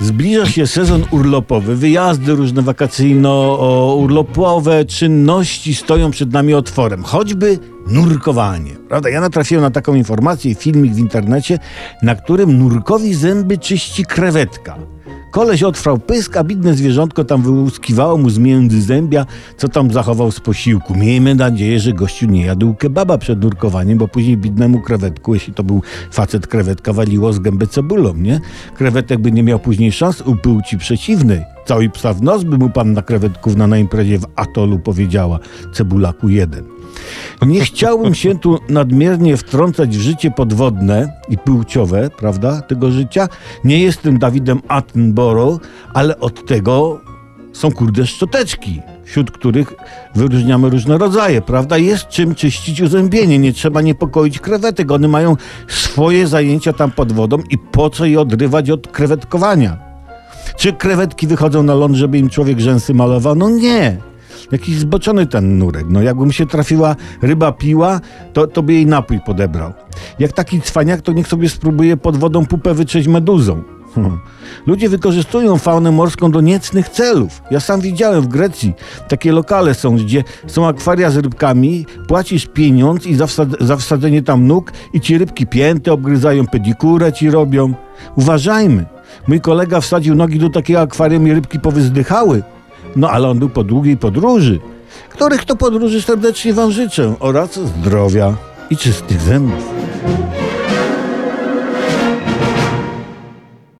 Zbliża się sezon urlopowy, wyjazdy różne wakacyjno-urlopowe, czynności stoją przed nami otworem, choćby nurkowanie. Prawda? Ja natrafiłem na taką informację i filmik w internecie, na którym nurkowi zęby czyści krewetka. Koleś otwrał pysk, a bidne zwierzątko tam wyłuskiwało mu z między zębia, co tam zachował z posiłku. Miejmy nadzieję, że gościu nie jadł kebaba przed nurkowaniem, bo później bidnemu krewetku, jeśli to był facet krewetka, waliło z gęby cebulą, nie? Krewetek by nie miał później szans u płci przeciwnej. Cały psa w nos by mu panna krewetkówna na imprezie w atolu powiedziała. Cebulaku jeden. Nie chciałbym się tu nadmiernie wtrącać w życie podwodne i płciowe, prawda, tego życia. Nie jestem Dawidem Attenborough, ale od tego są kurde szczoteczki, wśród których wyróżniamy różne rodzaje, prawda? Jest czym czyścić uzębienie, nie trzeba niepokoić krewetek, one mają swoje zajęcia tam pod wodą i po co je odrywać od krewetkowania? Czy krewetki wychodzą na ląd, żeby im człowiek rzęsy malował? No nie. Jakiś zboczony ten nurek. No jakby się trafiła ryba piła, to, to by jej napój podebrał. Jak taki cwaniak, to niech sobie spróbuje pod wodą pupę wytrzeć meduzą. Hmm. Ludzie wykorzystują faunę morską do niecnych celów. Ja sam widziałem w Grecji takie lokale są, gdzie są akwaria z rybkami, płacisz pieniądz i za, wsad- za wsadzenie tam nóg i ci rybki pięty obgryzają, pedikurę ci robią. Uważajmy. Mój kolega wsadził nogi do takiego akwarium i rybki powyzdychały. No ale on był po długiej podróży. Których to podróży serdecznie wam życzę oraz zdrowia i czystych zębów.